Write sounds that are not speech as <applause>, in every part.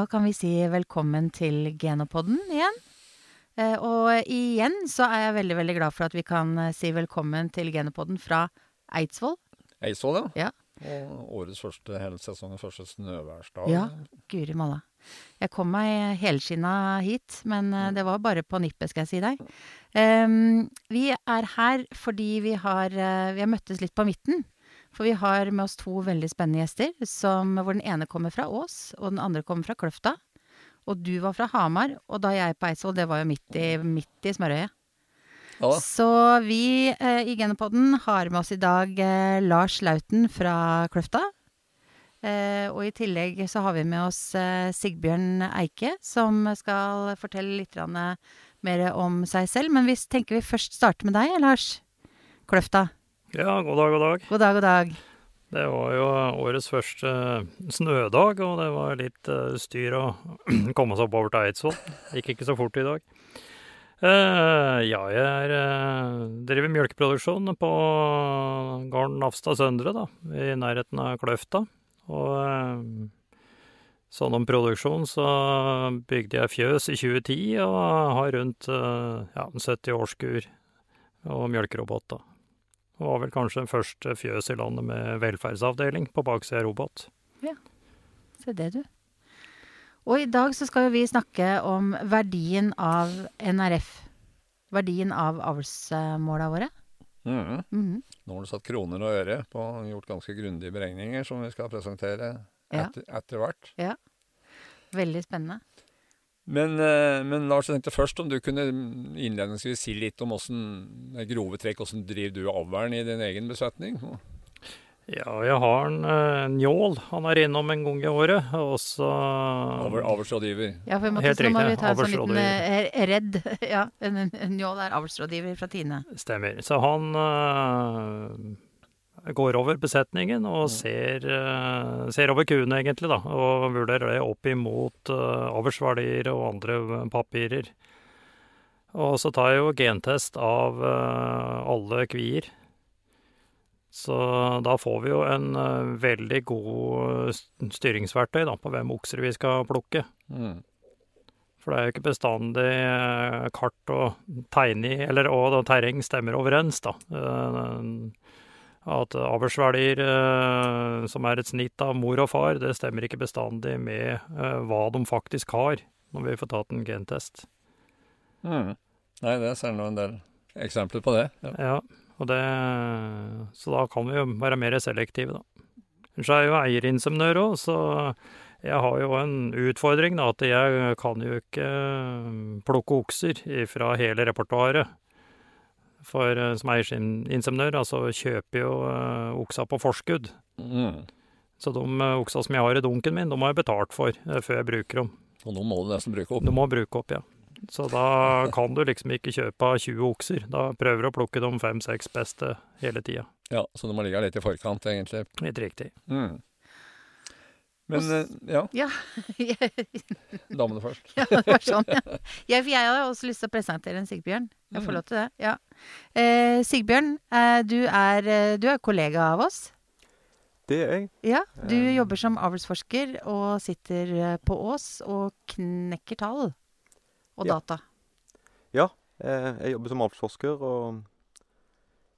Da kan vi si velkommen til Genopodden igjen. Eh, og igjen så er jeg veldig, veldig glad for at vi kan eh, si velkommen til Genopodden fra Eidsvoll. Eidsvoll, ja. Ja. Og årets første, hele sesongens første snøværsdag. Ja, guri malla. Jeg kom meg helskinna hit, men eh, det var bare på nippet, skal jeg si deg. Um, vi er her fordi vi har, vi har møttes litt på midten. For vi har med oss to veldig spennende gjester, som, hvor den ene kommer fra Ås, og den andre kommer fra Kløfta. Og du var fra Hamar, og da jeg på Eidsvoll, det var jo midt i, midt i smørøyet. Ja. Så vi eh, i Genopodden har med oss i dag eh, Lars Lauten fra Kløfta. Eh, og i tillegg så har vi med oss eh, Sigbjørn Eike, som skal fortelle litt eh, mer om seg selv. Men vi tenker vi først starter med deg, Lars. Kløfta. Ja, god dag, god dag. God dag, god dag. Det var jo årets første snødag, og det var litt eh, styr å <clears throat> komme seg oppover til Eidsvoll. Gikk ikke så fort i dag. Uh, ja, jeg er, uh, driver mjølkeproduksjon på gården Nafstad Søndre, da, i nærheten av Kløfta. Og uh, sånn om produksjon så bygde jeg fjøs i 2010 og har rundt ja, 70 årskur og mjølkerobot, da. Det var vel kanskje den første fjøs i landet med velferdsavdeling på baksida av robot. Se det, du. Og i dag så skal jo vi snakke om verdien av NRF. Verdien av avlsmåla våre. Mm. Mm -hmm. Nå har du satt kroner og øre på gjort ganske grundige beregninger som vi skal presentere Ja. etter, hvert. Ja. Veldig spennende. Men, eh, men Lars, jeg tenkte først om du kunne innledningsvis si litt om åssen er grove trekk, åssen driver du avlen i din egen besetning? Ja, jeg har en en njål. Han er innom en gang i året. Og så Avl- Avlsrådgiver. Ja, for måtte, Helt nå må riktig. vi ta en sånn liten eh, redd. <laughs> Ja, en, en, en njål er avlsrådgiver fra Tine. Stemmer. Så han eh, går over besetningen og ser, eh, ser over kuene, egentlig, da. Og vurderer det opp imot uh, avlsverdier og andre papirer. Og så tar jeg jo gentest av eh, alle kvier. Så da får vi jo en eh, veldig god styringsverktøy da, på hvem okser vi skal plukke. Mm. For det er jo ikke bestandig eh, kart og tegning, eller og terreng stemmer overens, da. At avlsverdier eh, som er et snitt av mor og far, det stemmer ikke bestandig med eh, hva de faktisk har, når vi får tatt en gentest. Mm. Nei, det ser nå en del eksempler på det. Ja. Ja, og det, så da kan vi jo være mer selektive, da. Ellers er jeg jo eierinseminør òg, så jeg har jo en utfordring, da, at jeg kan jo ikke plukke okser fra hele repertoaret. For eh, som eierinseminør, altså kjøper jo eh, oksa på forskudd. Mm. Så de eh, oksa som jeg har i dunken min, de har jeg betalt for før jeg bruker dem. Og nå må du nesten bruke opp. Du må bruke opp, ja. Så da <laughs> kan du liksom ikke kjøpe 20 okser. Da prøver du å plukke de fem-seks beste hele tida. Ja, Så du må ligge litt i forkant, egentlig. Litt riktig. Mm. Men eh, ja, Ja, <laughs> damene først. <laughs> ja, det var sånn. Ja. Jeg, for jeg hadde også lyst til å presentere en Sigbjørn. Jeg får Mhm. lov til det. Ja. Eh, Sigbjørn, eh, du, er, eh, du er kollega av oss. Det er jeg. Ja, Du um, jobber som avlsforsker og sitter på Ås og knekker tall og Ja. data. Eh, Jeg jobber som avlsforsker og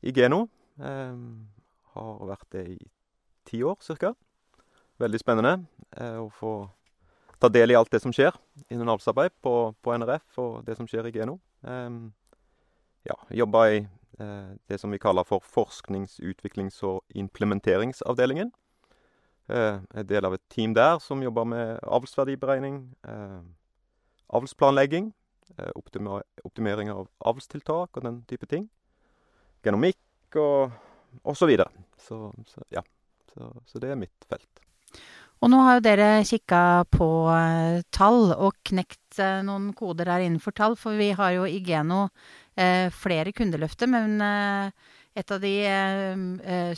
i Geno. Eh, Har vært det i ti år cirka. Veldig spennende eh, å få ta del i alt det som skjer innen avlsarbeid på, på NRF og det som skjer i Geno. Eh, Ja, jobba i eh, det som vi kaller for forsknings-, utviklings- og implementeringsavdelingen. Eh, Er del av et team der som jobber med avlsverdiberegning, avlsplanlegging, optimering av avlstiltak og den type ting. Genomikk og, og så videre. Så, så ja. Så, så det er mitt felt. Og nå har jo dere kikka på eh, tall og knekt eh, noen koder her innenfor tall, for vi har jo i Geno eh, flere kundeløfter, men et av de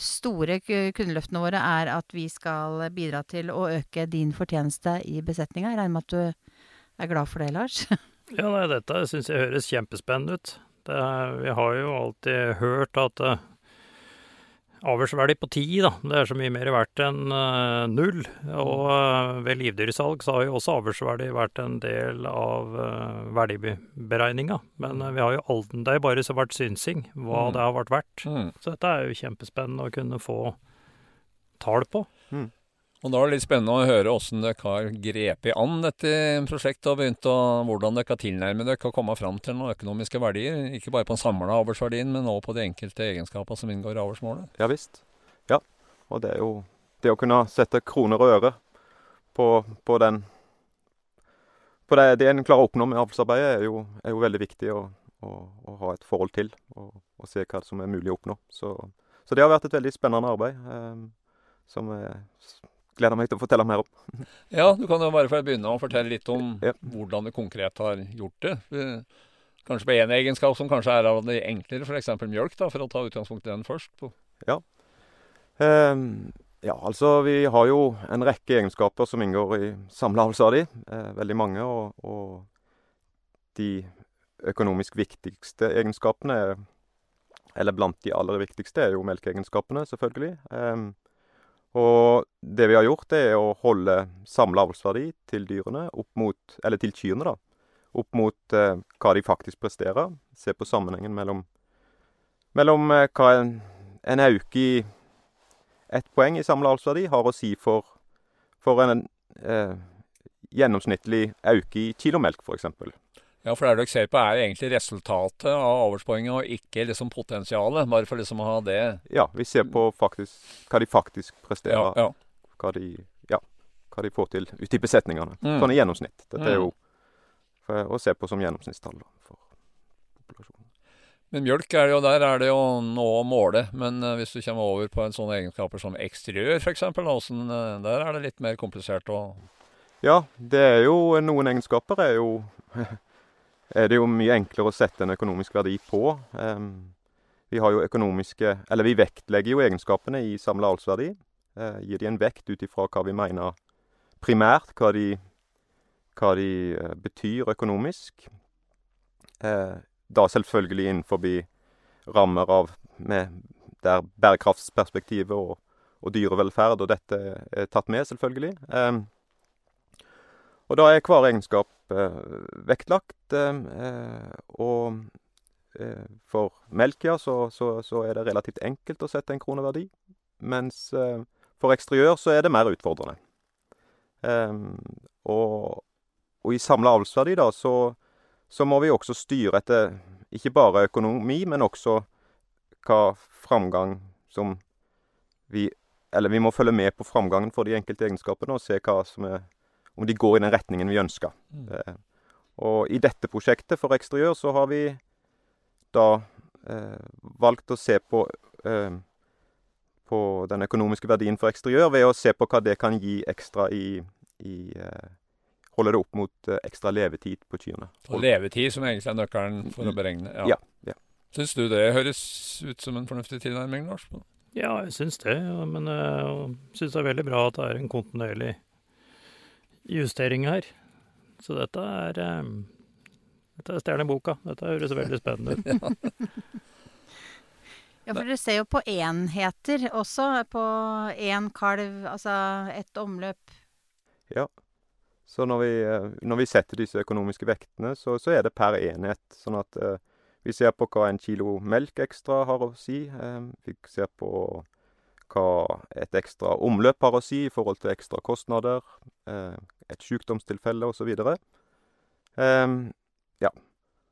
store kundeløftene våre er at vi skal bidra til å øke din fortjeneste i besetninga. Jeg regner med at du er glad for det, Lars? <laughs> Ja, nei, dette syns jeg høres kjempespennende ut. Det vi har jo alltid hørt at avlsverdi på ti, da. Det er så mye mer verdt enn uh, null. Og uh, ved livdyrsalg så har jo også avlsverdi vært en del av uh, verdiberegninga. Men vi har jo aldri, det er bare så vært synsing hva mm. det har vært verdt. Mm. Så dette er jo kjempespennende å kunne få tall på. Mm. Og Da er det litt spennende å høre hvordan dere har grepet an dette prosjektet og begynt å, hvordan dere har tilnærmet dere og kommet fram til noen økonomiske verdier. Ikke bare på den samla avlsverdien, men også på de enkelte egenskaper som inngår i avlsmålet. Ja visst. Ja. Og det er jo det å kunne sette kroner og øre på, på den på det, det en klarer å oppnå med avlsarbeidet, er jo, er jo veldig viktig å, å, å, ha et forhold til og, og, se hva som er mulig å oppnå. Så, så det har vært et veldig spennende arbeid. Eh, som er gleder meg til å fortelle mer om. <laughs> ja, du kan jo bare få begynne å fortelle litt om ja. hvordan du konkret har gjort det. Kanskje på én egenskap som kanskje er av de enklere, f.eks. mjølk, da, for å ta utgangspunkt i den først. Ja. Um, ja, altså vi har jo en rekke egenskaper som inngår i samleavelse av de. Eh, veldig mange. Og, og, de økonomisk viktigste egenskapene, eller blant de aller viktigste, er jo melkeegenskapene, selvfølgelig. Um, og det vi har gjort, det er å holde samla avlsverdi til dyrene opp mot Eller til kyrne, da. Opp mot eh, hva de faktisk presterer. Se på sammenhengen mellom, mellom eh, hva en, en auke i ett poeng i samla avlsverdi har å si for, for en eh, gjennomsnittlig auke i kilo melk, f.eks. Ja, for det dere ser på er egentlig resultatet av avlspoenget, og ikke liksom potensialet. Bare for liksom å ha det Ja, vi ser på faktisk, hva de faktisk presterer. Ja, ja. Hva, de, ja, hva de får til ute i besetningene. Mm. Sånn i gjennomsnitt. Dette er jo mm. for, å se på som gjennomsnittstall for populasjonen. Men mjølk er jo, der er det jo nå å måle. Men uh, hvis du kommer over på en sånne egenskaper som eksteriør, f.eks., uh, der er det litt mer komplisert å Ja, det er jo noen egenskaper er jo <laughs> er det jo mye enklere å sette en økonomisk verdi på. vi har jo økonomiske Eller vi vektlegger jo egenskapene i samla avlsverdi. Uh, gir de en vekt ut ifra hva vi mener primært, hva de, hva de uh, betyr økonomisk. Da selvfølgelig innenfor rammer av med, der bærekraftsperspektivet og, og, dyrevelferd og dette er tatt med, selvfølgelig. Um, og da er hver egenskap eh, vektlagt. Eh, og eh, for melk, ja, så, så, så, er det relativt enkelt å sette en kroneverdi. Mens for eksteriør så er det mer utfordrende. Og, og, i samla avlsverdi, da, så, så, må vi også styre etter ikke bare økonomi, men også hva framgang som vi Eller vi må følge med på framgangen for de enkelte egenskapene og se hva som er om de går i den retningen vi ønsker. Mm. Eh, og i dette prosjektet for eksteriør så har vi da eh, valgt å se på eh, på den økonomiske verdien for eksteriør ved å se på hva det kan gi ekstra i, i eh, Holde det opp mot eh, ekstra levetid på kyrne. Og levetid som egentlig er nøkkelen for å mm. beregne? Ja. ja, ja. Syns du det høres ut som en fornuftig tilnærming, Lars? Ja, jeg syns det. Men jeg syns det er veldig bra at det er en kontinuerlig justering her. Så dette er um, Dette er stjerneboka. Dette høres veldig spennende ut. <laughs> ja, for dere ser jo på enheter også. På én kalv, altså ett omløp. Ja. Så når vi, eh, når vi, setter disse økonomiske vektene, så, så er det per enhet. Sånn at eh, vi ser på hva en kilo melk ekstra har å si. Eh, vi ser på hva et ekstra omløp har å si i forhold til ekstra kostnader. Uh, et sykdomstilfelle osv. Um, ja.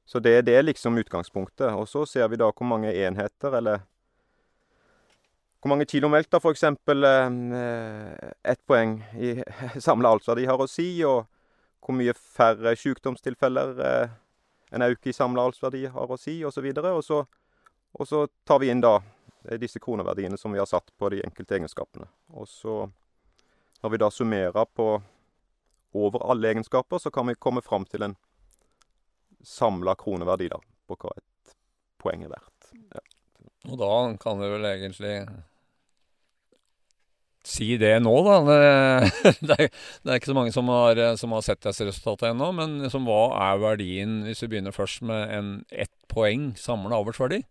Så det, det, er liksom utgangspunktet. Og så ser vi da hvor mange enheter, eller hvor mange kilo melk da f.eks. Eh, ett poeng i <laughs> samla avlsverdi har å si, og hvor mye færre sykdomstilfeller eh, en auke i samla avlsverdi har å si, osv. Og, så og så tar vi inn da disse kroneverdiene som vi har satt på de enkelte egenskapene. Og så, når vi da summerer på over alle egenskaper, så kan vi komme fram til en samla kroneverdi da, på hva et poeng er verdt. Ja. Og da kan vi vel egentlig si det nå, da. Det, <laughs> det, er, det er, ikke så mange som har, som har sett disse resultatene ennå. Men liksom, hva er verdien, hvis vi begynner først med en ett poeng samla avlsverdi?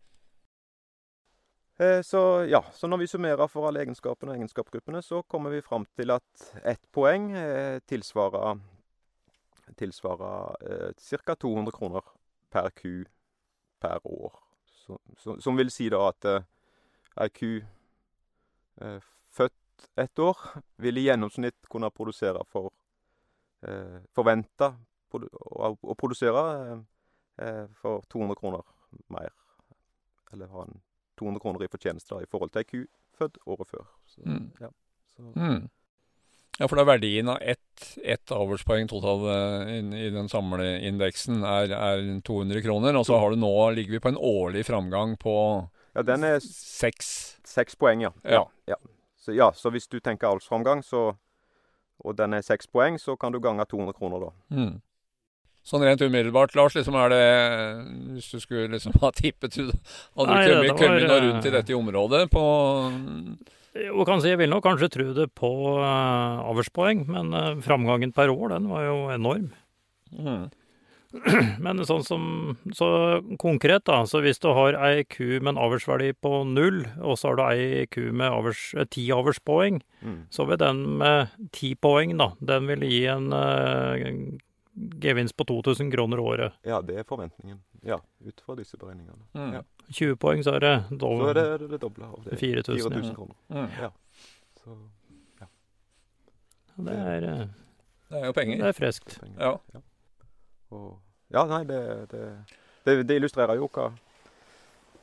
Eh, Så ja, så når vi summerer for alle egenskapene og egenskapsgruppene, så kommer vi fram til at ett poeng eh, tilsvarer tilsvarer eh, ca. 200 kroner per ku per år. Så, så, som vil si da at ei ku født ett år vil i gjennomsnitt kunne produsere for eh, å, produsere for 200 kroner mer. Eller ha en 200 kroner i fortjeneste da, i forhold til ei ku født året før. Så, Mm. ja, så, Mm. Ja, for er verdien av ett, ett avlspoeng totalt inn- i den samleindeksen er, er 200 kroner. Og så har du nå, ligger vi på en årlig framgang på ja, den er seks. seks poeng, ja. Ja. ja. Så, ja, så hvis du tenker avlsframgang, så og den er seks poeng, så kan du gange 200 kroner, da. Mm. Sånn rent umiddelbart, Lars, liksom er det Hvis du skulle liksom ha tippet Hadde du kommet, kommet noe rundt i eh, dette området på Jo, kan si, jeg vil nok kanskje tro det på uh, avlspoeng, men uh, framgangen per år, den var jo enorm. mm. <clears throat> Men sånn som Så konkret, da. Så hvis du har ei ku med en avlsverdi på null, og så har du ei ku med avers, ti avlspoeng, Mm. så vil den med ti poeng, da, den vil gi en eh, gevinst på 2000 kroner året. Ja, det er forventningen. Ja, ut fra disse beregningene. Mm. Ja. 20 poeng, så er det Så er det det, doble av det. 4000, 4000 ja. kroner. Mm. Så Det er, eh, Det er jo det er friskt. penger. Ja. Og, ja, nei, det, det, det, det illustrerer jo hva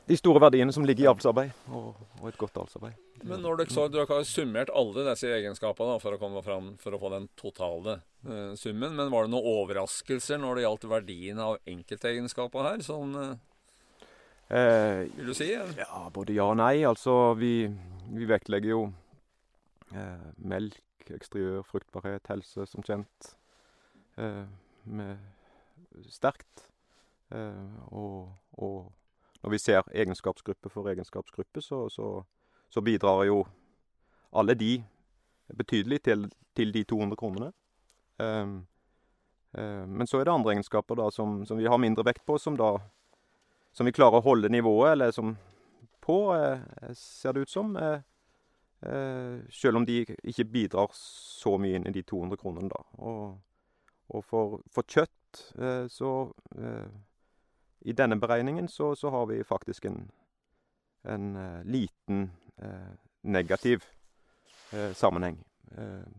de store verdiene som ligger i avlsarbeid, og, og et godt avlsarbeid. Men når dere så, dere har summert alle disse egenskapene for å komme fram for å få den totale uh, summen. Men var det noen overraskelser når det gjaldt verdien av enkeltegenskaper her? Sånn uh, Eh, vil du si? eller? Ja, både ja og nei. Altså, vi, vi vektlegger jo eh, melk, eksteriør, fruktbarhet, helse, som kjent, eh, med sterkt. Og, og når vi ser egenskapsgruppe for egenskapsgruppe, så, så, så bidrar jo alle de betydelig til, til de 200 kronene. Um, eh, men så er det andre egenskaper da som, som vi har mindre vekt på, som da som vi klarer å holde nivået, eller som på, eh, ser det ut som. Eh, selv om de ikke bidrar så mye inn i de 200 kronene, da. Og, og for, for kjøtt, så I denne beregningen så, så har vi faktisk en, en eh, liten eh, negativ eh, sammenheng.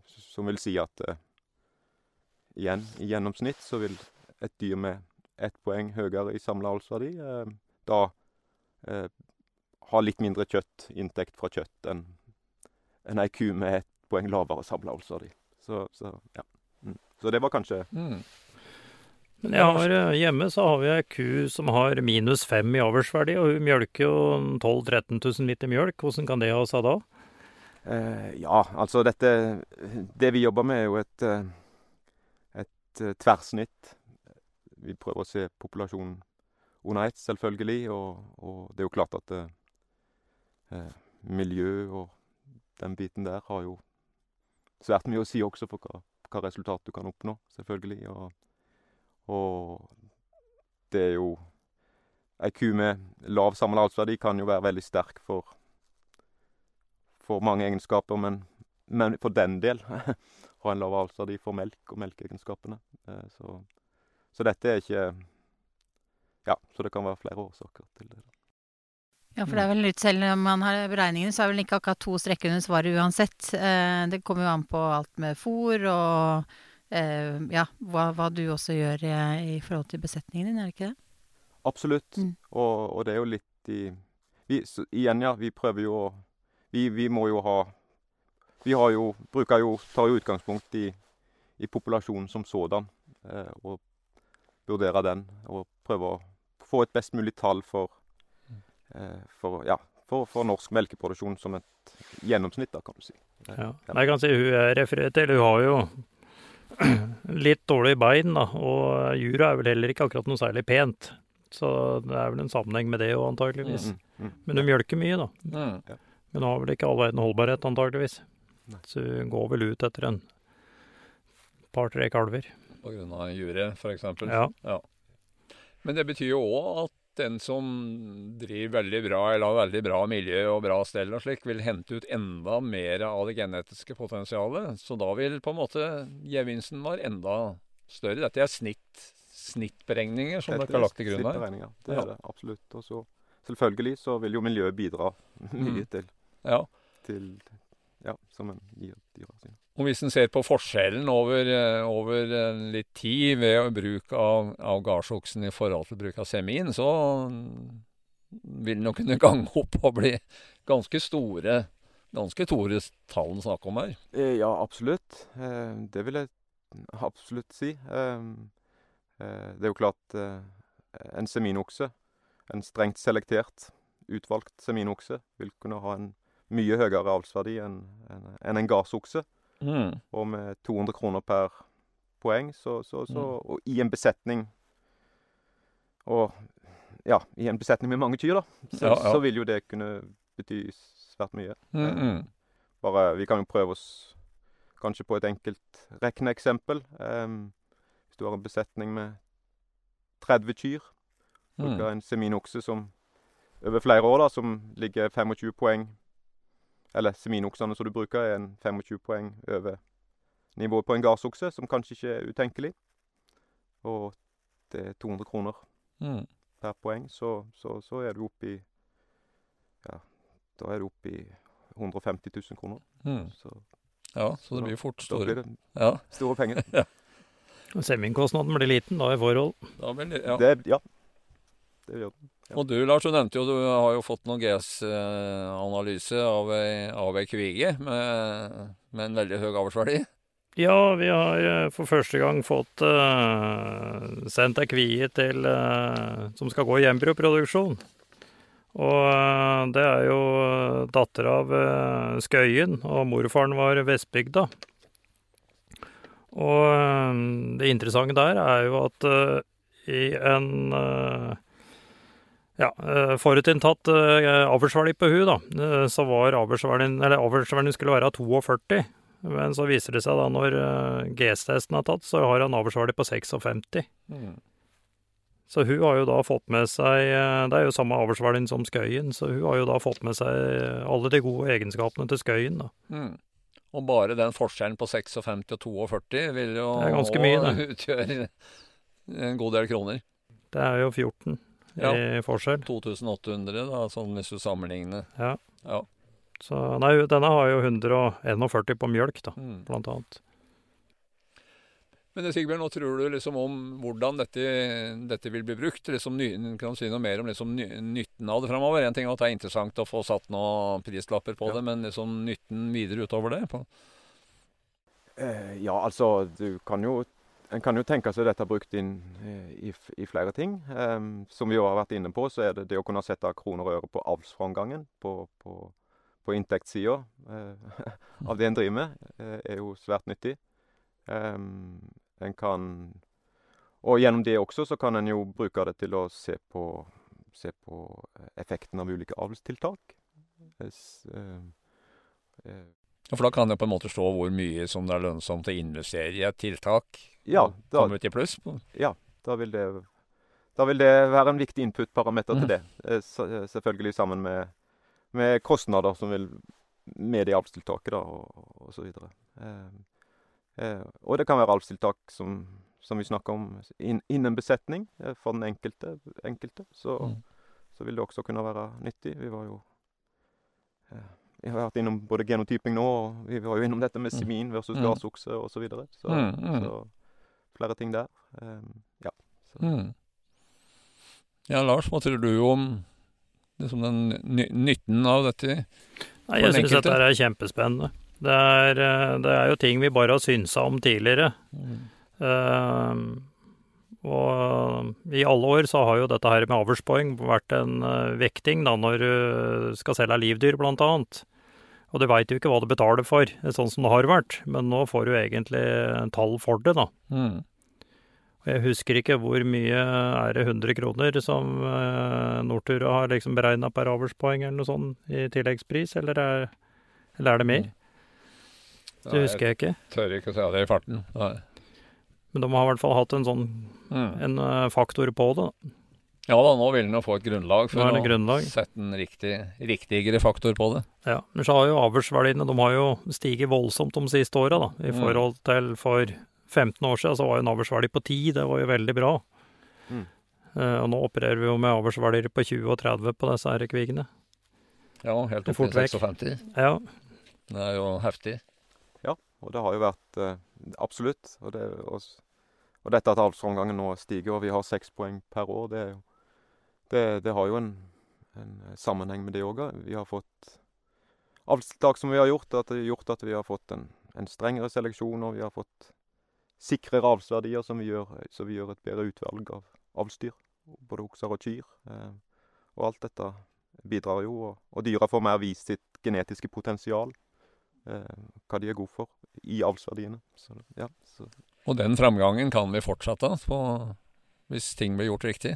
Som vil si at igjen, i gjennomsnitt så vil et dyr med ett poeng høyere i samla avlsverdi, da ha litt mindre kjøtt, inntekt fra kjøtt, enn enn ei ku med ett poeng lavere samla avlsverdi. Så, så, ja. Mm. så det var kanskje Mm. Men jeg har, eh, hjemme så har vi ei ku som har minus fem i avlsverdi, og hun mjølker jo 12 000-13 000 liter mjølk. Hvordan kan det ha seg da? eh, Ja, altså dette Det vi jobber med, er jo et, eh, et eh, tverrsnitt. Vi prøver å se populasjonen under ett, selvfølgelig. Og, og det er jo klart at eh, eh, miljø og den biten der har jo svært mye å si også for hva, hva resultat du kan oppnå, selvfølgelig. Og, og det er jo Ei ku med lav samla avlsverdi kan jo være veldig sterk for, for mange egenskaper, men, men for den del <laughs> ha en lav avlsverdi for melk og melkeegenskapene. Eh, Så, så dette er ikke Ja, så det kan være flere årsaker til det. Ja, for det er vel litt, selv om man har beregningene, så er vel ikke akkurat to strekker under svaret uansett. Eh, det kommer jo an på alt med fôr og ja, hva, hva du også gjør eh, i forhold til besetningen din, er det ikke det? Absolutt. Mm. Og, og det er jo litt i vi, så, Igjen, ja. Vi prøver jo å vi, vi må jo ha Vi har jo Bruker jo Tar jo utgangspunkt i, i populasjonen som sådan. Eh, og vurderer den. Og prøver å få et best mulig tall for eh, for, ja, for, for norsk melkeproduksjon som et gjennomsnitt, da, kan du si. Eh, Ja. Jeg kan si hun er refererer til, hun har jo litt dårlig bein, da, og jura er vel heller ikke akkurat noe særlig pent. Så det er vel en sammenheng med det òg, antageligvis. Mm, mm. Men du mjølker mye, da. Mm. Men hun har vel ikke all verden holdbarhet, antageligvis. Nei. Så du går vel ut etter en par-tre kalver. På grunn av juret, f.eks. Ja. Men det betyr jo òg at den som driver veldig bra, eller har veldig bra miljø og bra stell og slik, vil hente ut enda mer av det genetiske potensialet. Så da vil på en måte gevinsten være enda større. Dette er snitt, snittberegninger som dere har lagt til grunn her. Det Ja. er det absolutt. Og så selvfølgelig så vil jo miljøet bidra <laughs> mye Mm. til, Ja. til Ja, som en gir dyra sine. Og hvis en ser på forskjellen over, eh, over eh, litt tid ved bruk av, av gardsoksen i forhold til bruk av semin, så vil den jo kunne gange <laughs> opp og bli ganske store ganske store tall en snakker om her. Eh, Ja, absolutt. Det vil jeg absolutt si. Det er jo klart en seminokse, en strengt selektert, utvalgt seminokse, vil kunne ha en mye høyere avlsverdi enn en, en, en gardsokse. Mm. Og med 200 kroner per poeng, så, så, så Mm. Og i en besetning Og ja, i en besetning med mange kyr, da, så, Ja, ja. så vil jo det kunne bety svært mye. Mm, mm. Bare, vi kan jo prøve oss kanskje på et enkelt regneeksempel. Um, hvis du har en besetning med 30 kyr, bruker Mm. en seminokse som over flere år, da, som ligger 25 poeng Eller seminoksene som du bruker, er en 25 poeng over nivået på en gardsokse, som kanskje ikke er utenkelig. Og det er 200 kroner Mm. per poeng, så, så, så er du oppe i Ja, da er du oppe i 150 000 kroner. Mm. Så Ja, så det blir fort da blir det Ja, store penger. <laughs> Seminkostnaden blir liten da i forhold. da blir det, ja. Det, ja. Det gjør det. Og du Lars, du nevnte jo du har jo fått noen GS-analyse av, av ei kvige med, med en veldig høy avlsverdi. Ja, vi har eh, for første gang fått uh, sendt ei kvie til uh, som skal gå i embryoproduksjon. Og uh, det er jo datter av Skøyen, og morfaren var Vestbygda. Og det interessante der er jo at i en ja, eh, forutinntatt uh, avlsverdi på hun da, eh, så var avlsverdien Eller avlsverdien skulle være 42. Men så viser det seg da når uh, GS-testen er tatt, så har han avlsverdi på 56. Mm. Så hun har jo da fått med seg Det er jo samme avlsverdien som Skøyen, så hun har jo da fått med seg alle de gode egenskapene til Skøyen, da. Mm. Og bare den forskjellen på 56 og 42 vil jo mye, utgjøre en god del kroner. Det er jo 14 Ja. i forskjell. 2800, da, sånn hvis du sammenligner. Ja. Ja. Så nei, denne har jo 141 på mjølk, da, Mm. blant annet. Men Sigbjørn, nå tror du liksom om hvordan dette, dette vil bli brukt? Liksom, kan du si noe mer om liksom, nytten av det framover? En ting er at det er interessant å få satt noen prislapper på Ja. det, men liksom nytten videre utover det? På, Eh, ja, altså, du kan jo En kan jo tenke seg dette brukt inn eh, i, i flere ting. Em, som vi har vært inne på, så er det det å kunne sette kroner og øre på avlsframgangen på, på, på inntektssida eh, <laughs> av det en driver med, eh, er jo svært nyttig. Em, en kan Og gjennom det også så kan en jo bruke det til å se på, se på effekten av ulike avlstiltak. For da kan jeg på en måte se hvor mye som det er lønnsomt å investere i et tiltak. ja, da, komme ut i pluss. på. da vil det da vil det være en viktig input-parameter til det. Eh, eh, Selvfølgelig sammen med, med kostnader som vil med i avlstiltaket, da, og, og så videre. Eh, eh, og det kan være avlstiltak som, som vi snakker om inn- innen besetning eh, for den enkelte. enkelte. Så, Mm. så vil det også kunne være nyttig. Vi var jo Vi har vært innom både genotyping nå, og vi var jo innom dette med Mm. semin versus Mm. gassokse osv. Så, videre. så, Mm, mm. så flere ting der. Um, ja. Så. Mm. Ja, Lars, hva tror du om liksom den nytten av dette? Nei, jeg syns dette er kjempespennende. Det er, eh, det er jo ting vi bare har synsa om tidligere. Eh, og i alle år så har jo dette her med avlspoeng vært en eh, vekting da når du skal selge livdyr, blant annet. Og du veit jo ikke hva du betaler for, sånn som det har vært. Men nå får du egentlig tall for det, da. Mm. Jeg husker ikke hvor mye er det 100 kroner som uh, Nortura har liksom beregna per avlspoeng eller noe sånt i tilleggspris, eller er, eller er det mer? Det Nei, husker jeg ikke. Jeg tør ikke å si det i farten. Nei. Men de har i hvert fall hatt en sånn Mm. en eh, faktor på det. da. Ja da, nå vil den jo få et grunnlag for å grunnlag. sette en riktig, riktigere faktor på det. Ja, men så har jo avlsverdiene de har jo stiget voldsomt de siste åra, da. I Mm. forhold til for 15 år siden så var jo en avlsverdi på 10, det var jo veldig bra. Mm. Uh, og nå opererer vi jo med avlsverdier på 20 og 30 på disse her kvigene. Ja, helt opp til 56. Ja, Det er jo heftig. Ja, Og det har jo vært uh, absolutt. Og, det, og, og dette at avlsomgangen nå stiger, og vi har seks poeng per år, det, er jo, det, det har jo en, en sammenheng med det òg. Vi har fått avlstiltak som vi har gjort, at det har gjort at vi har fått en, en strengere seleksjon, og vi har fått sikrere avlsverdier, som vi gjør, så vi gjør et bedre utvalg av avlsdyr. Både okser og kyr. Eh, og alt dette bidrar jo, og, og dyra får mer vist sitt genetiske potensial. Eh, hva de er gode for i avlsverdiene. Så, ja, så. Og den framgangen kan vi fortsette på hvis ting blir gjort riktig.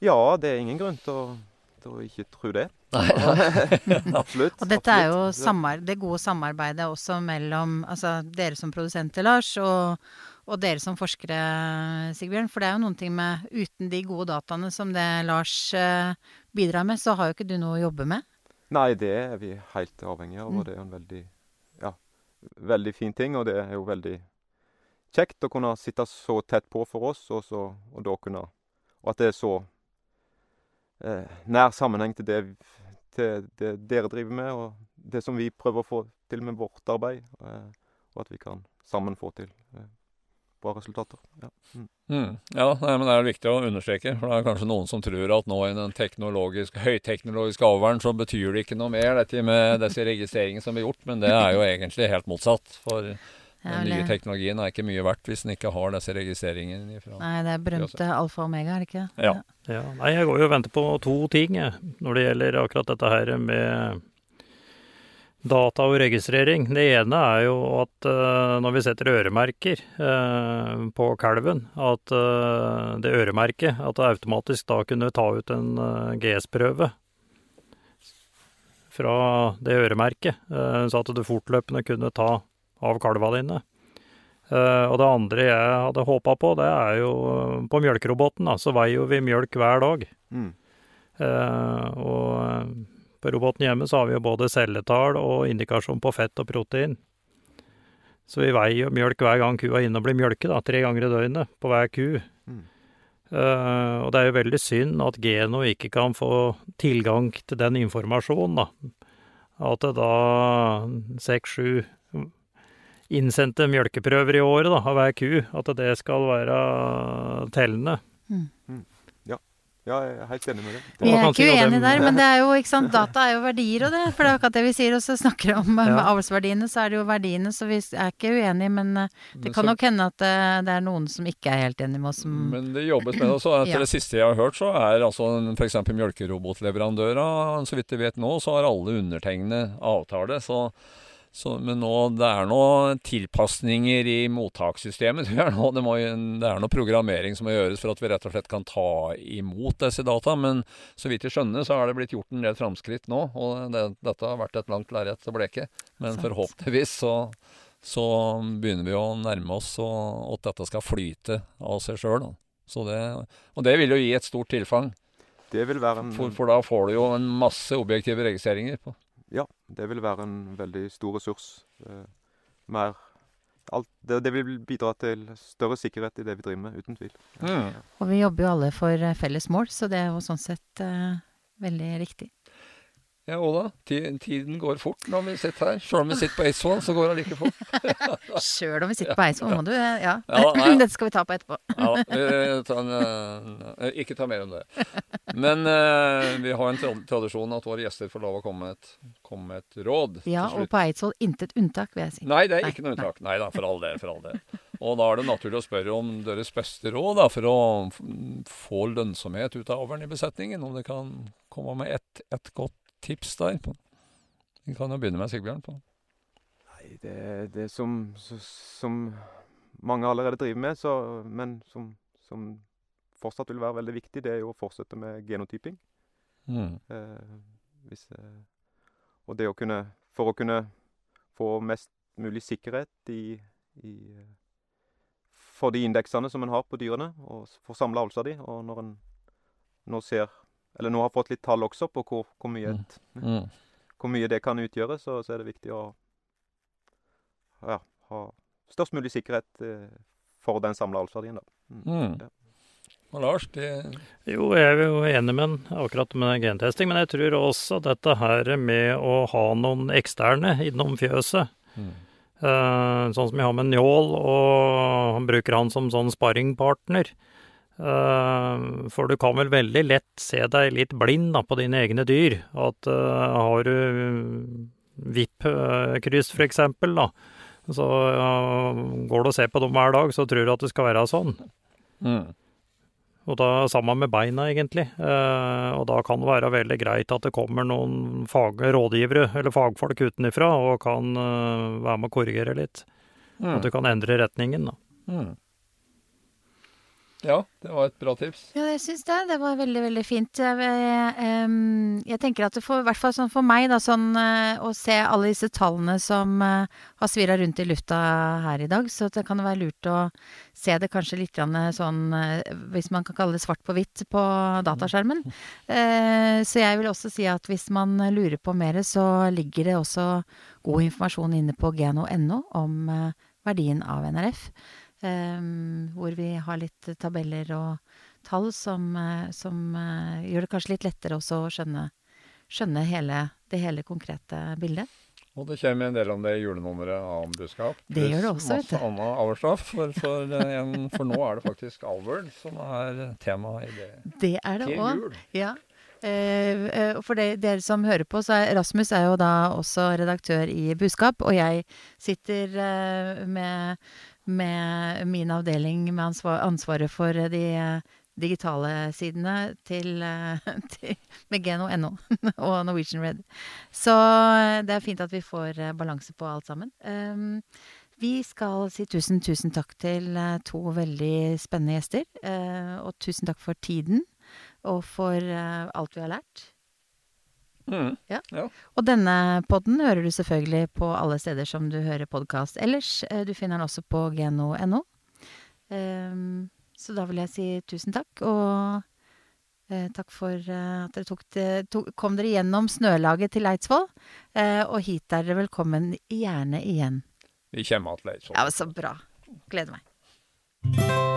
ja, det er ingen grunn til å, til å ikke tro det. Nei, <laughs> absolutt. Og dette er jo samar det gode samarbeidet også mellom altså dere som produsenter, Lars, og, og dere som forskere, Sigbjørn. For det er jo noen ting med Uten de gode dataene som det Lars eh, bidrar med, så har jo ikke du noe å jobbe med. Nei, det er vi helt avhengig av, Mm. og det er en veldig, ja, veldig fin ting. Og det er jo veldig kjekt å kunne sitte så tett på for oss, og, så, og da kunne Og at det er så eh, nær sammenheng til det, til det dere driver med, og det som vi prøver å få til med vårt arbeid. Eh, og at vi kan sammen få til eh, bra resultater. Ja. Mm. Mm. Ja, men det er viktig å understreke, for det er kanskje noen som tror at nå i den teknologiske, høyteknologiske alderen så betyr det ikke noe mer, dette med disse registreringene som blir gjort, men det er jo egentlig helt motsatt. For den nye teknologien er ikke mye verdt hvis den ikke har disse registreringene ifra. Nei, det er berømte alfa og omega, er det ikke? Ja. Ja, nei, jeg går jo og venter på to ting når det gjelder akkurat dette her med data og registrering. Det ene er jo at eh, når vi setter øremerker eh, på kalven, at eh, det øremerket at det automatisk da kunne ta ut en GS-prøve fra det øremerket, eh, så at du fortløpende kunne ta av kalva dine. Eh, og det andre jeg hadde håpa på, det er jo eh, på mjølkeroboten. da, Så veier jo vi mjølk hver dag. Mm. Eh, og på roboten hjemme så har vi jo både celletall og indikasjon på fett og protein. Så vi veier jo mjølk hver gang kua er inne og blir mjølket, da, tre ganger i døgnet på hver ku. Mm. Uh, og det er jo veldig synd at Geno ikke kan få tilgang til den informasjonen, da. At det da seks-sju innsendte mjølkeprøver i året da, av hver ku, at det skal være tellende. Ja, jeg er helt enig med det. Vi er ikke uenige der, men det er jo, ikke sant, <laughs> data er jo verdier og det. For det er akkurat det vi sier, og så snakker vi om eh, Ja. avlsverdiene, så er det jo verdiene, så vi er ikke uenige. Men eh, det Men kan så- nok hende at eh, det er noen som ikke er helt enige med oss. Som, Men det jobbes med det. også. etter Ja. det siste jeg har hørt, så er altså f.eks. mjølkerobotleverandører, så vidt jeg vet nå, så har alle undertegnede avtale. Så, så, men nå, det er noen tilpasninger i mottakssystemet. Det er, noe, det, må, det er noe programmering som må gjøres for at vi rett og slett kan ta imot disse data. Men så vidt jeg skjønner, så har det blitt gjort en del framskritt nå. Og det, dette har vært et langt lerret å bleke. Men forhåpentligvis så så begynner vi å nærme oss og at dette skal flyte av seg sjøl. Og det vil jo gi et stort tilfang, Det vil være en for, for da får du jo en masse objektive registreringer. på. Ja, det vil være en veldig stor ressurs. Eh, mer alt, det, det vil bidra til større sikkerhet i det vi driver med, uten tvil. og vi jobber jo alle for eh, felles mål, så det er jo sånn sett eh, veldig riktig. Ja, Ola. tiden går fort når vi sitter her. Sjøl om vi sitter på Eidsvoll, så går det like fort. <laughs> Sjøl om vi sitter på Eidsvoll, må du eh, Ja. Ja. <laughs> Dette skal vi ta på etterpå. Ja, tar en, eh, ikke ta mer om det. Men uh, vi har en tradisjon at våre gjester får lov å komme med et, komme med et råd. Ja, og på Eidsvoll intet unntak, vil jeg si. Nei, det er ikke noe unntak. Nei da, for all del. for all del. Og da er det naturlig å spørre om deres beste råd da, for å få lønnsomhet ut av avlen i besetningen. Om det kan komme med ett et godt tips der. På. Vi kan jo begynne med Sigbjørn. på. Nei, det, det som, så- som mange allerede driver med, så, men som, som fortsatt vil være veldig viktig, det er jo å fortsette med genotyping. Mm. Eh, hvis, eh, og det å kunne For å kunne få mest mulig sikkerhet i, i eh, For de indeksene som en har på dyrene, og for samla avlsa di. Og når en nå ser Eller nå har fått litt tall også på hvor, hvor, mye, Mm. et, Mm. hvor mye det kan utgjøre, så, så er det viktig å ja, ha størst mulig sikkerhet eh, for den samla avlsverdien, da. Mm. Ja. Og Lars, det Jo, jeg er jo enig med han akkurat med gentesting, men jeg tror også dette her med å ha noen eksterne innom fjøset mm. Eh, sånn som jeg har med Njål, og han bruker han som sånn sparringpartner. Eh, for du kan vel veldig lett se deg litt blind da, på dine egne dyr. At uh, har du VIP-kryss for eksempel, da, så uh, går du og ser på dem hver dag, så tror du at det skal være sånn. Mm. Og da sammen med beina, egentlig. Uh, og da kan det være veldig greit at det kommer noen fag rådgivere eller fagfolk utenifra og kan eh, være med å korrigere litt. Mm. At du kan endre retningen, da. Mm. Ja, det var et bra tips. Ja, jeg syns det. Det var veldig, veldig fint. Jeg, jeg, tenker at det får, i hvert fall sånn for meg, da, sånn eh, å se alle disse tallene som eh, har svirra rundt i lufta her i dag, så det kan være lurt å se det kanskje litt sånn, eh, hvis man kan kalle det svart på hvitt, på dataskjermen. Eh, så jeg vil også si at hvis man lurer på mer, så ligger det også god informasjon inne på geno.no om eh, verdien av NRF. Um, hvor vi har litt tabeller og tall som, eh, som eh, gjør det kanskje litt lettere også å skjønne, skjønne hele, det hele konkrete bildet. Og det kommer en del om det i julenummeret av Buskap. Det gjør det også, vet Masse annet avlsstoff. For, for, eh, en- for nå er det faktisk avl som er tema i det Det er det òg. Ja. Eh, for de, dere som hører på, så er Rasmus er jo da også redaktør i Buskap, og jeg sitter eh, med, med min avdeling med ansvar, ansvaret for de eh, digitale sidene til, eh, <laughs> til med geno.no <laughs> og Norwegian Red. Så eh, det er fint at vi får balanse på alt sammen. Um, vi skal si tusen, tusen takk til to veldig spennende gjester. Uh, og tusen takk for tiden og for uh, alt vi har lært. Mm. Og denne podden hører du selvfølgelig på alle steder som du hører podkast ellers. Eh, Du finner den også på geno.no. Um, så da vil jeg si tusen takk, og eh, takk for eh, at dere tok det, tok, kom dere gjennom snølaget til Eidsvoll. Og hit er dere velkommen gjerne igjen. Vi kommer til Eidsvoll. Ja, så bra. Gleder meg.